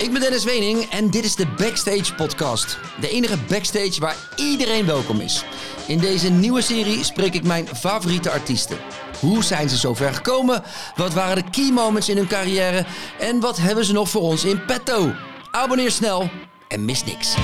Ik ben Dennis Wening en dit is de Backstage Podcast. De enige backstage waar iedereen welkom is. In deze nieuwe serie spreek ik mijn favoriete artiesten. Hoe zijn ze zover gekomen? Wat waren de key moments in hun carrière? En wat hebben ze nog voor ons in petto? Abonneer snel en mis niks.